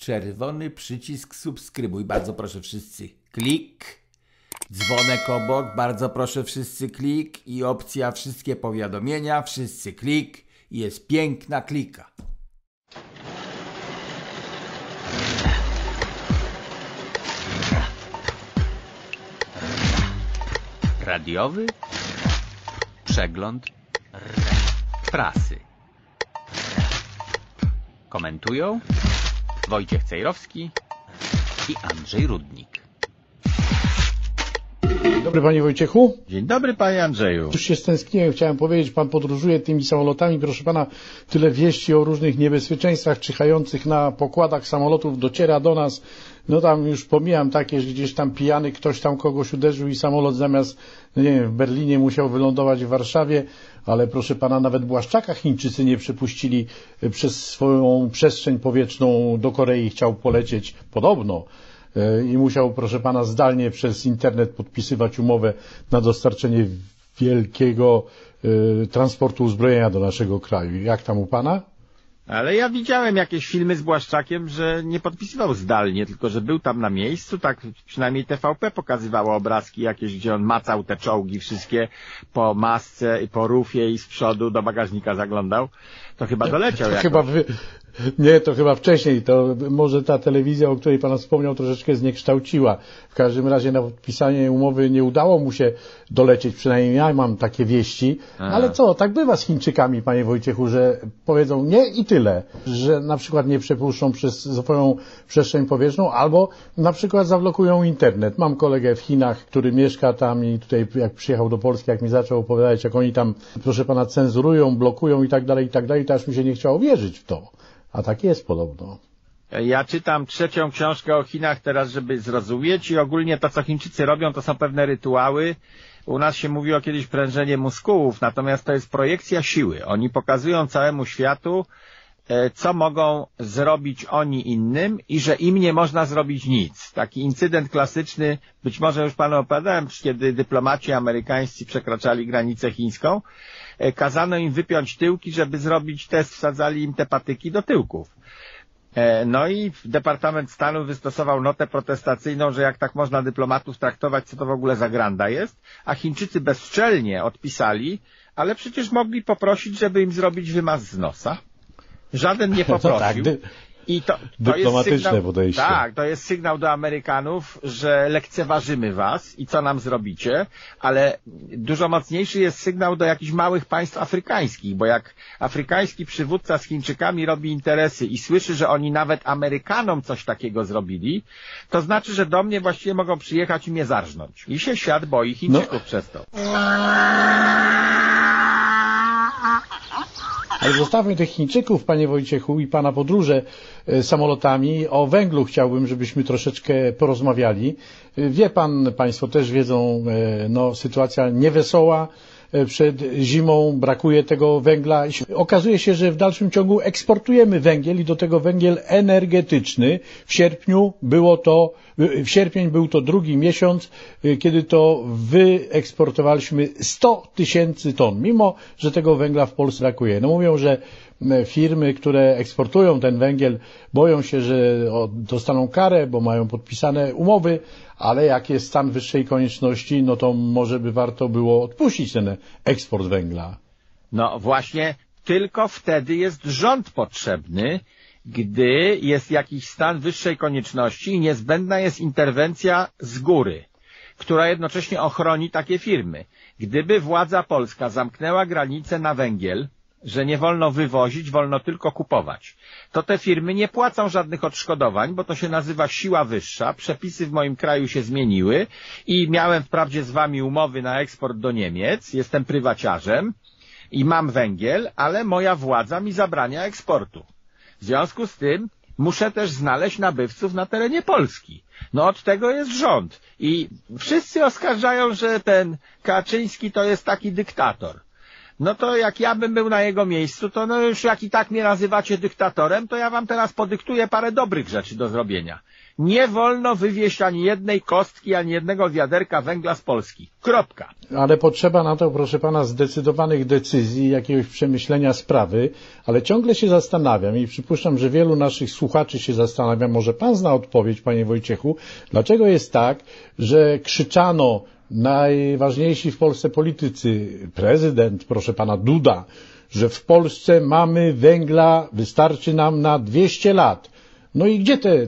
czerwony przycisk subskrybuj. Bardzo proszę wszyscy klik. Dzwonek obok, bardzo proszę wszyscy klik i opcja wszystkie powiadomienia, wszyscy klik. Jest piękna klika. Radiowy przegląd prasy. Komentują Wojciech Cejrowski i Andrzej Rudnik. Dobry panie Wojciechu. Dzień dobry panie Andrzeju. Już się stęskniłem, chciałem powiedzieć, pan podróżuje tymi samolotami, proszę pana, tyle wieści o różnych niebezpieczeństwach czyhających na pokładach samolotów dociera do nas. No tam już pomijam takie, że gdzieś tam pijany ktoś tam kogoś uderzył i samolot zamiast, no nie wiem, w Berlinie musiał wylądować w Warszawie, ale proszę pana, nawet Błaszczaka Chińczycy nie przepuścili przez swoją przestrzeń powietrzną do Korei, chciał polecieć podobno i musiał, proszę pana, zdalnie przez internet podpisywać umowę na dostarczenie wielkiego y, transportu uzbrojenia do naszego kraju. Jak tam u pana? Ale ja widziałem jakieś filmy z Błaszczakiem, że nie podpisywał zdalnie, tylko że był tam na miejscu, tak przynajmniej TVP pokazywało obrazki jakieś, gdzie on macał te czołgi wszystkie po masce i po rufie i z przodu do bagażnika zaglądał. To chyba doleciał To chyba wy... Nie, to chyba wcześniej. To może ta telewizja, o której pan wspomniał, troszeczkę zniekształciła. W każdym razie na podpisanie umowy nie udało mu się dolecieć, przynajmniej ja mam takie wieści. Aha. Ale co, tak bywa z Chińczykami, panie Wojciechu, że powiedzą nie i tyle. Że na przykład nie przepuszczą przez swoją przestrzeń powietrzną, albo na przykład zablokują internet. Mam kolegę w Chinach, który mieszka tam i tutaj jak przyjechał do Polski, jak mi zaczął opowiadać, jak oni tam, proszę pana, cenzurują, blokują i tak dalej, i tak dalej, to aż mi się nie chciało wierzyć w to. A tak jest podobno. Ja czytam trzecią książkę o Chinach teraz, żeby zrozumieć i ogólnie to, co Chińczycy robią, to są pewne rytuały. U nas się mówiło kiedyś prężenie muskułów, natomiast to jest projekcja siły. Oni pokazują całemu światu, e, co mogą zrobić oni innym i że im nie można zrobić nic. Taki incydent klasyczny, być może już panu opowiadałem, kiedy dyplomaci amerykańscy przekraczali granicę chińską, kazano im wypiąć tyłki, żeby zrobić test, wsadzali im te patyki do tyłków. E, No i Departament Stanu wystosował notę protestacyjną, że jak tak można dyplomatów traktować, co to w ogóle za granda jest, a Chińczycy bezczelnie odpisali, ale przecież mogli poprosić, żeby im zrobić wymaz z nosa. Żaden nie No tak, poprosił. dy- I to, to Dyplomatyczne jest sygnał, podejście. Tak, to jest sygnał do Amerykanów, że lekceważymy was i co nam zrobicie, ale dużo mocniejszy jest sygnał do jakichś małych państw afrykańskich, bo jak afrykański przywódca z Chińczykami robi interesy i słyszy, że oni nawet Amerykanom coś takiego zrobili, to znaczy, że do mnie właściwie mogą przyjechać i mnie zarżnąć. I się świat boi Chińczyków No. przez to. Ale zostawmy tych Chińczyków, panie Wojciechu, i pana podróże e, samolotami. O węglu chciałbym, żebyśmy troszeczkę porozmawiali. E, Wie pan, państwo też wiedzą, e, no, sytuacja niewesoła. E, Przed zimą brakuje tego węgla. Okazuje się, że w dalszym ciągu eksportujemy węgiel i do tego węgiel energetyczny. W sierpniu było to, w sierpień był to drugi miesiąc, y, kiedy to wyeksportowaliśmy 100 tysięcy ton, mimo że tego węgla w Polsce brakuje. No mówią, że firmy, które eksportują ten węgiel, boją się, że dostaną karę, bo mają podpisane umowy, ale jak jest stan wyższej konieczności, no to może by warto było odpuścić ten eksport węgla. No właśnie, tylko wtedy jest rząd potrzebny, gdy jest jakiś stan wyższej konieczności i niezbędna jest interwencja z góry, która jednocześnie ochroni takie firmy. Gdyby władza polska zamknęła granice na węgiel, że nie wolno wywozić, wolno tylko kupować, to te firmy nie płacą żadnych odszkodowań, bo to się nazywa siła wyższa, przepisy w moim kraju się zmieniły i miałem wprawdzie z wami umowy na eksport do Niemiec, jestem prywaciarzem, i mam węgiel, ale moja władza mi zabrania eksportu. W związku z tym muszę też znaleźć nabywców na terenie Polski. No od tego jest rząd. I wszyscy oskarżają, że ten Kaczyński to jest taki dyktator. No to jak ja bym był na jego miejscu, to no już jak i tak mnie nazywacie dyktatorem, to ja wam teraz podyktuję parę dobrych rzeczy do zrobienia. Nie wolno wywieźć ani jednej kostki, ani jednego wiaderka węgla z Polski. Kropka. Ale potrzeba na to, proszę pana, zdecydowanych decyzji, jakiegoś przemyślenia sprawy, ale ciągle się zastanawiam i przypuszczam, że wielu naszych słuchaczy się zastanawia, może pan zna odpowiedź, panie Wojciechu, dlaczego jest tak, że krzyczano najważniejsi w Polsce politycy, prezydent, proszę pana Duda, że w Polsce mamy węgla, wystarczy nam na 200 lat. No i gdzie te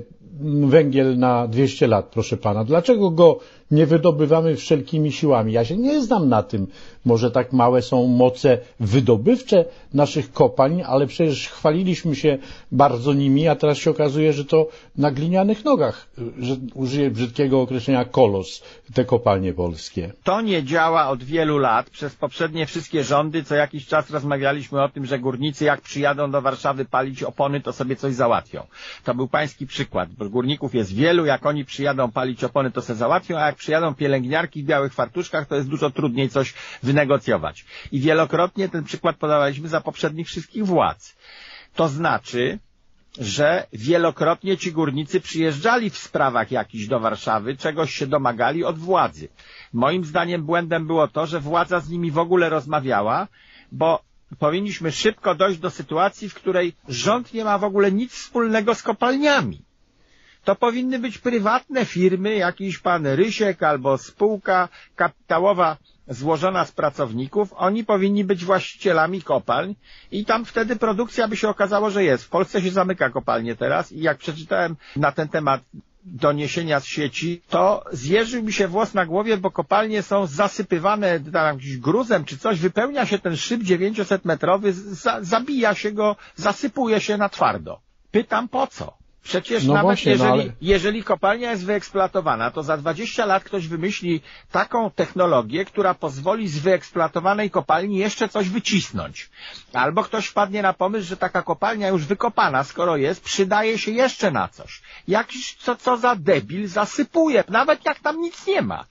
węgiel na 200 lat, proszę pana? Dlaczego go nie wydobywamy wszelkimi siłami? Ja się nie znam na tym. Może tak małe są moce wydobywcze naszych kopalń, ale przecież chwaliliśmy się bardzo nimi, a teraz się okazuje, że to na glinianych nogach, że użyję brzydkiego określenia kolos, te kopalnie polskie. To nie działa od wielu lat. Przez poprzednie wszystkie rządy co jakiś czas rozmawialiśmy o tym, że górnicy jak przyjadą do Warszawy palić opony, to sobie coś załatwią. To był pański przykład, górników jest wielu, jak oni przyjadą palić opony, to se załatwią, a jak przyjadą pielęgniarki w białych fartuszkach, to jest dużo trudniej coś wynegocjować. I wielokrotnie ten przykład podawaliśmy za poprzednich wszystkich władz. To znaczy, że wielokrotnie ci górnicy przyjeżdżali w sprawach jakichś do Warszawy, czegoś się domagali od władzy. Moim zdaniem błędem było to, że władza z nimi w ogóle rozmawiała, bo powinniśmy szybko dojść do sytuacji, w której rząd nie ma w ogóle nic wspólnego z kopalniami to powinny być prywatne firmy, jakiś pan Rysiek albo spółka kapitałowa złożona z pracowników, oni powinni być właścicielami kopalń i tam wtedy produkcja by się okazało, że jest. W Polsce się zamyka kopalnie teraz i jak przeczytałem na ten temat doniesienia z sieci, to zjeżył mi się włos na głowie, bo kopalnie są zasypywane tam jakimś gruzem czy coś, wypełnia się ten szyb 900 metrowy, za, zabija się go, zasypuje się na twardo. Pytam po co? Przecież no nawet właśnie, jeżeli, no ale... jeżeli kopalnia jest wyeksploatowana, to za 20 lat ktoś wymyśli taką technologię, która pozwoli z wyeksploatowanej kopalni jeszcze coś wycisnąć. Albo ktoś wpadnie na pomysł, że taka kopalnia już wykopana, skoro jest, przydaje się jeszcze na coś. Jakiś co, co za debil zasypuje, nawet jak tam nic nie ma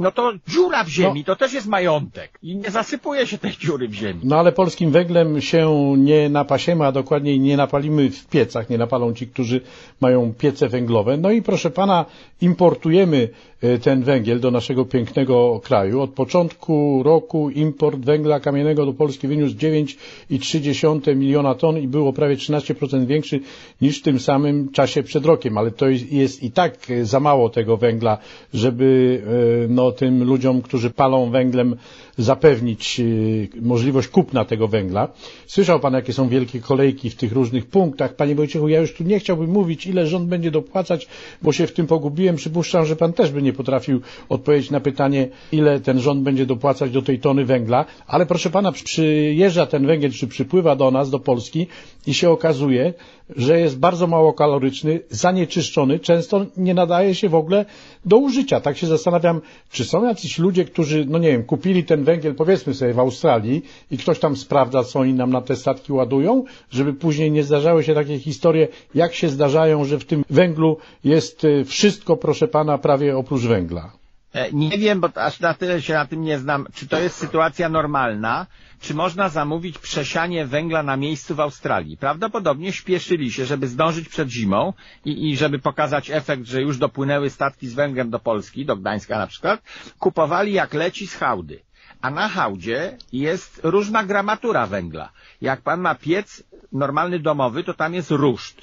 no to dziura w ziemi, no, to też jest majątek i nie zasypuje się tej dziury w ziemi. No ale polskim węglem się nie napasiemy, a dokładniej nie napalimy w piecach, nie napalą ci, którzy mają piece węglowe. No i proszę pana, importujemy e, ten węgiel do naszego pięknego kraju. Od początku roku import węgla kamiennego do Polski wyniósł 9,3 miliona ton i było prawie 13% większy niż w tym samym czasie przed rokiem, ale to jest i tak za mało tego węgla, żeby e, no, tym ludziom, którzy palą węglem, zapewnić y, możliwość kupna tego węgla. Słyszał Pan, jakie są wielkie kolejki w tych różnych punktach. Panie Wojciechu, ja już tu nie chciałbym mówić, ile rząd będzie dopłacać, bo się w tym pogubiłem. Przypuszczam, że Pan też by nie potrafił odpowiedzieć na pytanie, ile ten rząd będzie dopłacać do tej tony węgla. Ale proszę Pana, przyjeżdża ten węgiel, czy przypływa do nas, do Polski i się okazuje, że jest bardzo mało kaloryczny, zanieczyszczony, często nie nadaje się w ogóle do użycia. Tak się zastanawiam, czy są jacyś ludzie, którzy, no nie wiem, kupili ten węgiel, powiedzmy sobie, w Australii i ktoś tam sprawdza, co oni nam na te statki ładują, żeby później nie zdarzały się takie historie, jak się zdarzają, że w tym węglu jest y, wszystko, proszę pana, prawie oprócz węgla. E, nie wiem, bo aż na tyle się na tym nie znam, czy to jest sytuacja normalna, czy można zamówić przesianie węgla na miejscu w Australii. Prawdopodobnie śpieszyli się, żeby zdążyć przed zimą i, i żeby pokazać efekt, że już dopłynęły statki z węglem do Polski, do Gdańska na przykład, kupowali jak leci z hałdy. A na hałdzie jest różna gramatura węgla. Jak pan ma piec normalny domowy, to tam jest ruszt.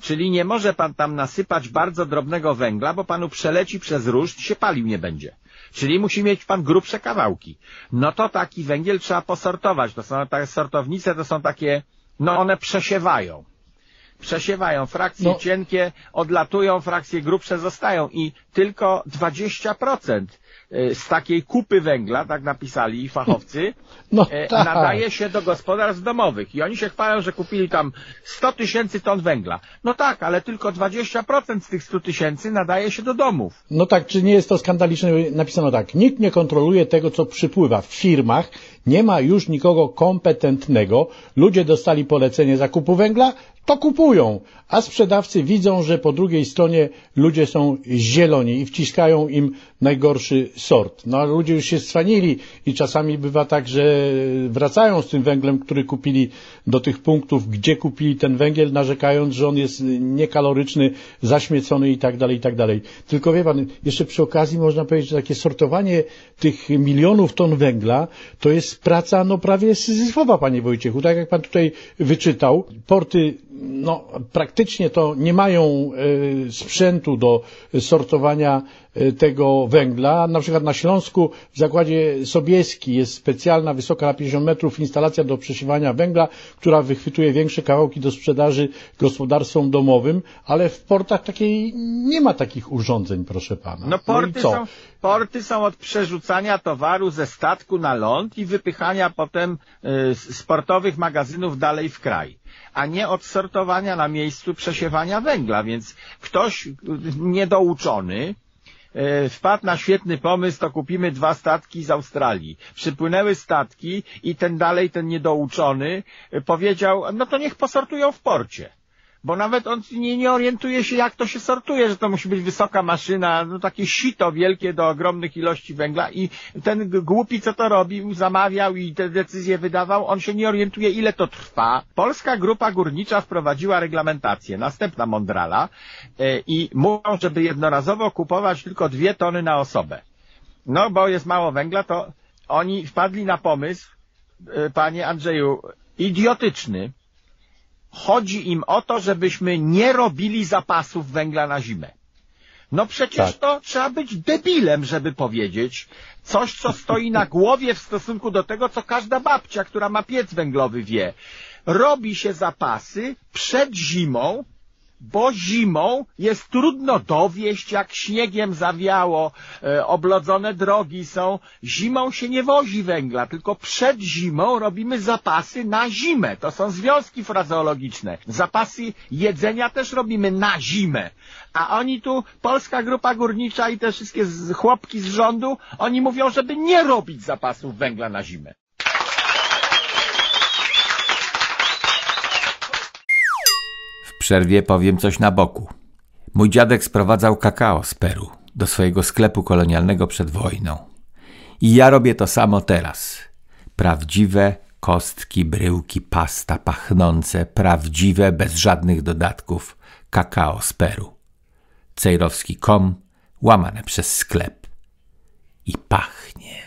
Czyli nie może pan tam nasypać bardzo drobnego węgla, bo panu przeleci przez ruszt, się palił nie będzie. Czyli musi mieć pan grubsze kawałki. No to taki węgiel trzeba posortować. To są takie sortownice, to są takie, no one przesiewają. Przesiewają. Frakcje no. cienkie odlatują, frakcje grubsze zostają i tylko 20% E, z takiej kupy węgla, tak napisali fachowcy, no, e, tak. nadaje się do gospodarstw domowych. I oni się chwalą, że kupili tam 100 tysięcy ton węgla. No tak, ale tylko 20% z tych 100 tysięcy nadaje się do domów. No tak, czy nie jest to skandaliczne? Napisano tak, nikt nie kontroluje tego, co przypływa w firmach, nie ma już nikogo kompetentnego, ludzie dostali polecenie zakupu węgla, to kupują, a sprzedawcy widzą, że po drugiej stronie ludzie są zieloni i wciskają im najgorszy sort. No a ludzie już się stwanili i czasami bywa tak, że wracają z tym węglem, który kupili do tych punktów, gdzie kupili ten węgiel, narzekając, że on jest niekaloryczny, zaśmiecony i tak dalej, i tak dalej. Tylko wie pan, jeszcze przy okazji można powiedzieć, że takie sortowanie tych milionów ton węgla to jest praca no prawie syzyfowa, panie Wojciechu. Tak jak pan tutaj wyczytał, porty no, praktycznie to nie mają e, sprzętu do sortowania e, tego węgla. Na przykład na Śląsku w zakładzie Sobieski jest specjalna, wysoka na 50 metrów instalacja do przesiewania węgla, która wychwytuje większe kawałki do sprzedaży gospodarstwom domowym, ale w portach takiej nie ma takich urządzeń, proszę pana. No porty, no są, porty są od przerzucania towaru ze statku na ląd i wypychania potem y, sportowych magazynów dalej w kraj a nie od sortowania na miejscu przesiewania węgla, więc ktoś niedouczony e, wpadł na świetny pomysł, to kupimy dwa statki z Australii. Przypłynęły statki i ten dalej, ten niedouczony powiedział, no to niech posortują w porcie bo nawet on nie, nie orientuje się, jak to się sortuje, że to musi być wysoka maszyna, no takie sito wielkie do ogromnych ilości węgla i ten głupi, co to robił, zamawiał i te decyzje wydawał, on się nie orientuje, ile to trwa. Polska Grupa Górnicza wprowadziła reglamentację, następna Mondrala yy, i mówią, żeby jednorazowo kupować tylko dwie tony na osobę. No, bo jest mało węgla, to oni wpadli na pomysł, yy, panie Andrzeju, idiotyczny, chodzi im o to, żebyśmy nie robili zapasów węgla na zimę. No przecież tak. to trzeba być debilem, żeby powiedzieć coś, co stoi na głowie w stosunku do tego, co każda babcia, która ma piec węglowy wie. Robi się zapasy przed zimą, bo zimą jest trudno dowieść, jak śniegiem zawiało, e, oblodzone drogi są. Zimą się nie wozi węgla, tylko przed zimą robimy zapasy na zimę. To są związki frazeologiczne. Zapasy jedzenia też robimy na zimę. A oni tu, Polska Grupa Górnicza i te wszystkie chłopki z rządu, oni mówią, żeby nie robić zapasów węgla na zimę. Przerwie powiem coś na boku. Mój dziadek sprowadzał kakao z Peru do swojego sklepu kolonialnego przed wojną. I ja robię to samo teraz. Prawdziwe kostki, bryłki, pasta pachnące, prawdziwe, bez żadnych dodatków, kakao z Peru. Cejrowski.com, łamane przez sklep. I pachnie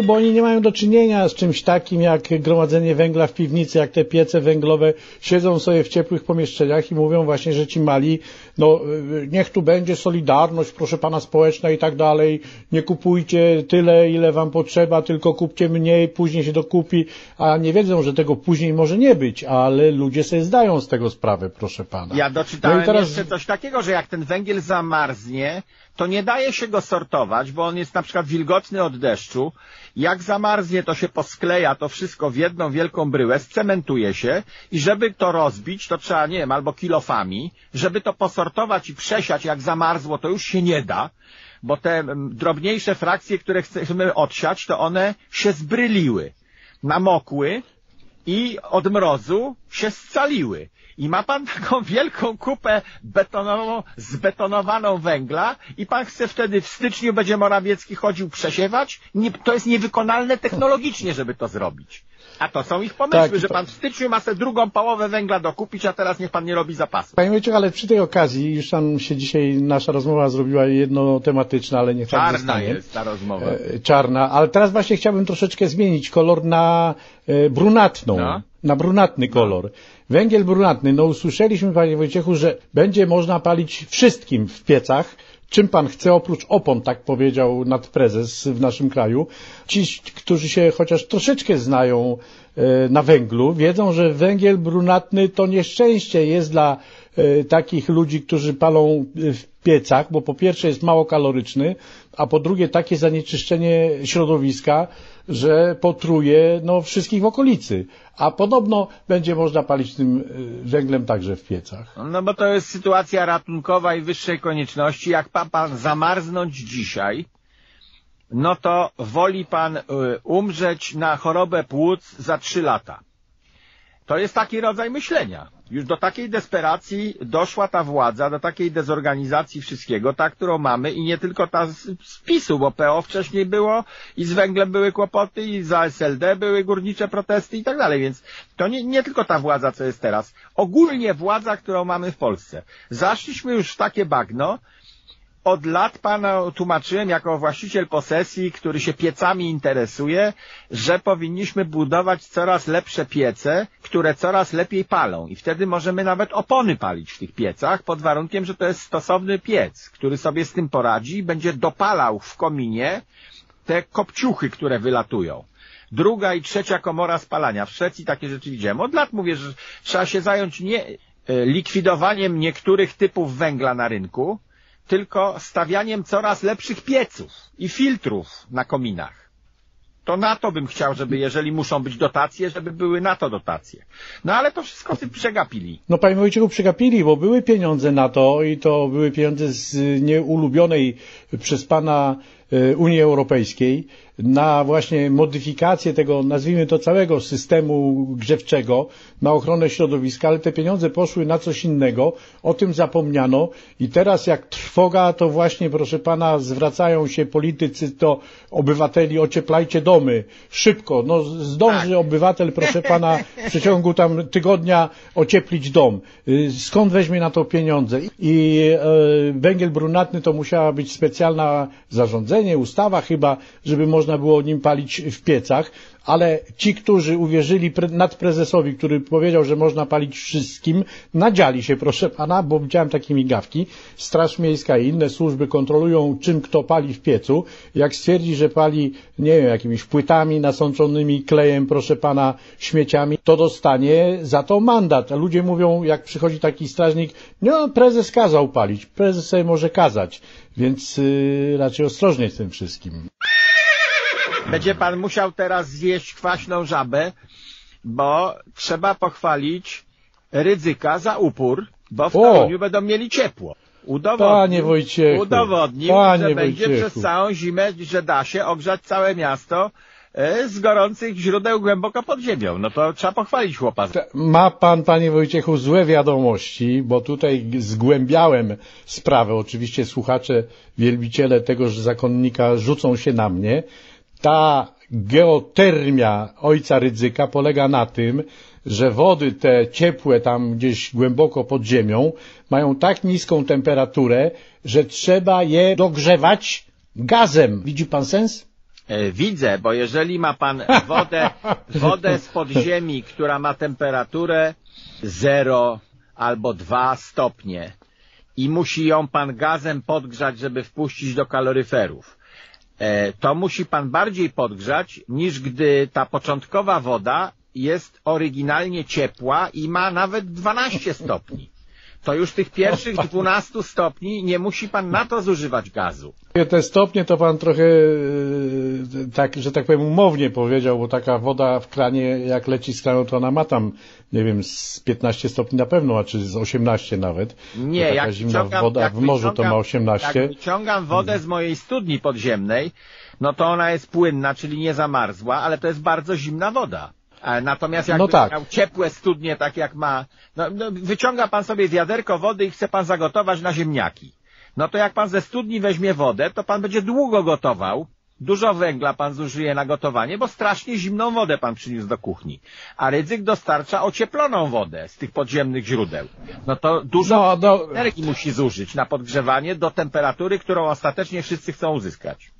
bo oni nie mają do czynienia z czymś takim jak gromadzenie węgla w piwnicy, jak te piece węglowe. Siedzą sobie w ciepłych pomieszczeniach i mówią właśnie, że ci mali, no niech tu będzie solidarność, proszę pana społeczna i tak dalej. Nie kupujcie tyle, ile wam potrzeba, tylko kupcie mniej, później się dokupi, a nie wiedzą, że tego później może nie być, ale ludzie sobie zdają z tego sprawę, proszę pana. Ja doczytałem no teraz... jeszcze coś takiego, że jak ten węgiel zamarznie, to nie daje się go sortować, bo on jest na przykład wilgotny od deszczu. Jak zamarznie, to się poskleja to wszystko w jedną wielką bryłę, scementuje się i żeby to rozbić, to trzeba, nie wiem, albo kilofami, żeby to posortować i przesiać, jak zamarzło, to już się nie da, bo te drobniejsze frakcje, które chcemy odsiać, to one się zbryliły, namokły i od mrozu się scaliły i ma pan taką wielką kupę betonową, zbetonowaną węgla i pan chce wtedy w styczniu będzie Morawiecki chodził przesiewać? Nie, to jest niewykonalne technologicznie, żeby to zrobić. A to są ich pomysły, tak, że pan w styczniu ma sobie drugą połowę węgla dokupić, a teraz niech pan nie robi zapasu. Panie Wojciech, ale przy tej okazji, już tam się dzisiaj nasza rozmowa zrobiła jednotematyczna, ale niech tak Czarna jest ta rozmowa. E, czarna, ale teraz właśnie chciałbym troszeczkę zmienić kolor na e, brunatną. No. Na brunatny kolor. Węgiel brunatny, no usłyszeliśmy panie Wojciechu, że będzie można palić wszystkim w piecach, czym pan chce, oprócz opon, tak powiedział nadprezes w naszym kraju. Ci, którzy się chociaż troszeczkę znają e, na węglu, wiedzą, że węgiel brunatny to nieszczęście jest dla e, takich ludzi, którzy palą w piecach, bo po pierwsze jest mało kaloryczny, a po drugie takie zanieczyszczenie środowiska, że potruje no, wszystkich w okolicy. A podobno będzie można palić tym y, węglem także w piecach. No bo to jest sytuacja ratunkowa i wyższej konieczności. Jak pan, pan zamarznąć dzisiaj, no to woli pan y, umrzeć na chorobę płuc za trzy lata To jest taki rodzaj myślenia. Już do takiej desperacji doszła ta władza, do takiej dezorganizacji wszystkiego, ta, którą mamy i nie tylko ta z, z PiSu, bo PO wcześniej było i z węglem były kłopoty i za SLD były górnicze protesty i tak dalej, więc to nie, nie tylko ta władza, co jest teraz. Ogólnie władza, którą mamy w Polsce. Zaszliśmy już w takie bagno, od lat pana tłumaczyłem jako właściciel posesji, który się piecami interesuje, że powinniśmy budować coraz lepsze piece, które coraz lepiej palą i wtedy możemy nawet opony palić w tych piecach pod warunkiem, że to jest stosowny piec, który sobie z tym poradzi i będzie dopalał w kominie te kopciuchy, które wylatują. Druga i trzecia komora spalania. W Szwecji takie rzeczy widziałem. Od lat mówię, że trzeba się zająć nie e, likwidowaniem niektórych typów węgla na rynku, tylko stawianiem coraz lepszych pieców i filtrów na kominach. To na to bym chciał, żeby jeżeli muszą być dotacje, żeby były na to dotacje. No ale to wszystko przegapili. No panie Wojciechu, przegapili, bo były pieniądze na to i to były pieniądze z nieulubionej przez pana Unii Europejskiej na właśnie modyfikację tego, nazwijmy to całego systemu grzewczego, na ochronę środowiska, ale te pieniądze poszły na coś innego, o tym zapomniano i teraz jak trwoga, to właśnie proszę pana zwracają się politycy do obywateli, ocieplajcie domy, szybko, no zdąży tak. obywatel proszę pana w przeciągu tam tygodnia ocieplić dom. Y, skąd weźmie na to pieniądze? I e, węgiel brunatny to musiała być specjalna zarządzenie, ustawa chyba, żeby można było nim palić w piecach, ale ci, którzy uwierzyli nadprezesowi, który powiedział, że można palić wszystkim, nadziali się, proszę pana, bo widziałem takie migawki. Straż Miejska i inne służby kontrolują, czym kto pali w piecu. Jak stwierdzi, że pali, nie wiem, jakimiś płytami nasączonymi klejem, proszę pana, śmieciami, to dostanie za to mandat. A ludzie mówią, jak przychodzi taki strażnik, no prezes kazał palić, prezes sobie może kazać, więc yy, raczej ostrożnie z tym wszystkim. Będzie pan musiał teraz zjeść kwaśną żabę, bo trzeba pochwalić ryzyka za upór, bo w Toruniu będą mieli ciepło. Udowodnił, Panie Wojciechu, udowodnił Panie że będzie Wojciechu. przez całą zimę, że da się ogrzać całe miasto z gorących źródeł głęboko pod ziemią. No to trzeba pochwalić chłopaka. Ma pan, panie Wojciechu, złe wiadomości, bo tutaj zgłębiałem sprawę. Oczywiście słuchacze, wielbiciele tegoż zakonnika rzucą się na mnie ta geotermia ojca Rydzyka polega na tym, że wody te ciepłe tam gdzieś głęboko pod ziemią mają tak niską temperaturę, że trzeba je dogrzewać gazem. Widzi pan sens? E, widzę, bo jeżeli ma pan wodę, wodę z podziemi, która ma temperaturę 0 albo 2 stopnie i musi ją pan gazem podgrzać, żeby wpuścić do kaloryferów, E, to musi pan bardziej podgrzać, niż gdy ta początkowa woda jest oryginalnie ciepła i ma nawet 12 stopni. To już tych pierwszych 12 stopni nie musi pan na to zużywać gazu. Te stopnie to pan trochę, e, tak, że tak powiem, umownie powiedział, bo taka woda w kranie, jak leci z kranu, to ona ma tam, nie wiem, z 15 stopni na pewno, a czy z 18 nawet. Nie, taka jak zimna woda w morzu to ma 18. Jak wyciągam wodę z mojej studni podziemnej, no to ona jest płynna, czyli nie zamarzła, ale to jest bardzo zimna woda. E, natomiast jak no tak. miał ciepłe studnie, tak jak ma, no, no, wyciąga pan sobie wiaderko wody i chce pan zagotować na ziemniaki. No to jak pan ze studni weźmie wodę, to pan będzie długo gotował, Dużo węgla pan zużyje na gotowanie, bo strasznie zimną wodę pan przyniósł do kuchni. A ryzyk dostarcza ocieploną wodę z tych podziemnych źródeł. No to dużo no, no. energii musi zużyć na podgrzewanie do temperatury, którą ostatecznie wszyscy chcą uzyskać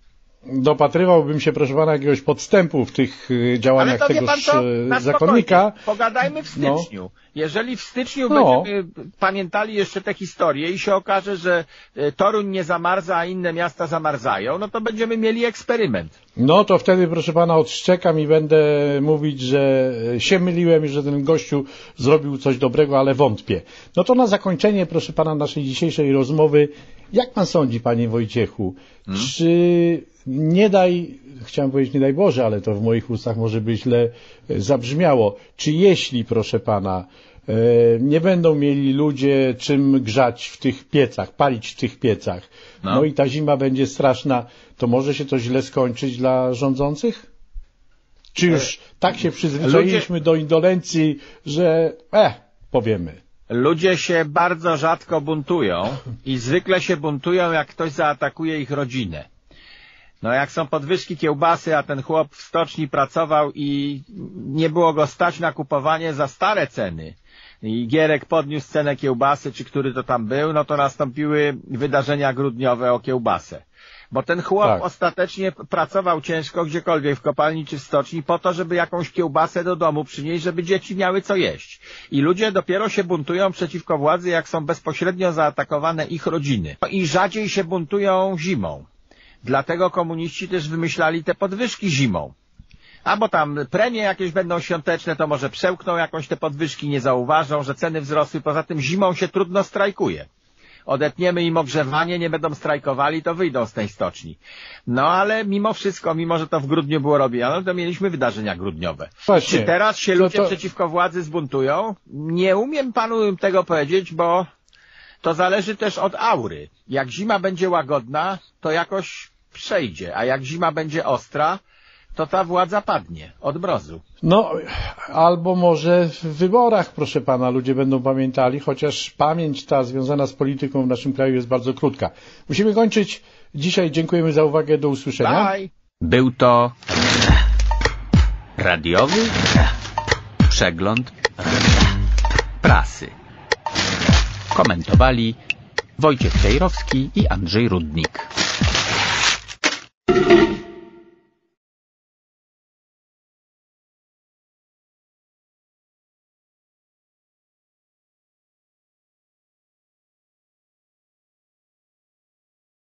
dopatrywałbym się, proszę pana, jakiegoś podstępu w tych y, działaniach Ale to tegoż pan co, zakonnika. Pogadajmy w no. styczniu. No. Jeżeli w styczniu no. będziemy pamiętali jeszcze tę historię i się okaże, że y, Toruń nie zamarza, a inne miasta zamarzają, no to będziemy mieli eksperyment. No to wtedy, proszę pana, odszczekam i będę mówić, że się myliłem i że ten gościu zrobił coś dobrego, ale wątpię. No to na zakończenie, proszę pana, naszej dzisiejszej rozmowy, jak pan sądzi, panie Wojciechu, hmm? czy nie daj, chciałem powiedzieć nie daj Boże, ale to w moich ustach może by źle zabrzmiało, czy jeśli, proszę pana, e, nie będą mieli ludzie czym grzać w tych piecach, palić w tych piecach, no, no i ta zima będzie straszna, to może się to źle skończyć dla rządzących? Czy już tak się przyzwyczailiśmy do indolencji, że eh, powiemy. Ludzie się bardzo rzadko buntują i zwykle się buntują, jak ktoś zaatakuje ich rodzinę. No jak są podwyżki kiełbasy, a ten chłop w stoczni pracował i nie było go stać na kupowanie za stare ceny i Gierek podniósł cenę kiełbasy, czy który to tam był, no to nastąpiły wydarzenia grudniowe o kiełbasę. Bo ten chłop Tak. ostatecznie pracował ciężko gdziekolwiek, w kopalni czy w stoczni, po to, żeby jakąś kiełbasę do domu przynieść, żeby dzieci miały co jeść. I ludzie dopiero się buntują przeciwko władzy, jak są bezpośrednio zaatakowane ich rodziny. No I rzadziej się buntują zimą. Dlatego komuniści też wymyślali te podwyżki zimą. Albo tam premie jakieś będą świąteczne, to może przełkną jakąś te podwyżki, nie zauważą, że ceny wzrosły. Poza tym zimą się trudno strajkuje. Odetniemy im ogrzewanie, nie będą strajkowali, to wyjdą z tej stoczni. No ale mimo wszystko, mimo że to w grudniu było robione, to mieliśmy wydarzenia grudniowe. Właśnie. Czy teraz się ludzie to- przeciwko władzy zbuntują? Nie umiem panu tego powiedzieć, bo to zależy też od aury. Jak zima będzie łagodna, to jakoś przejdzie, a jak zima będzie ostra, to ta władza padnie od mrozu. No, albo może w wyborach, proszę pana, ludzie będą pamiętali, chociaż pamięć ta związana z polityką w naszym kraju jest bardzo krótka. Musimy kończyć. Dzisiaj dziękujemy za uwagę. Do usłyszenia. Bye. Był to radiowy przegląd prasy. Komentowali Wojciech Tejrowski i Andrzej Rudnik.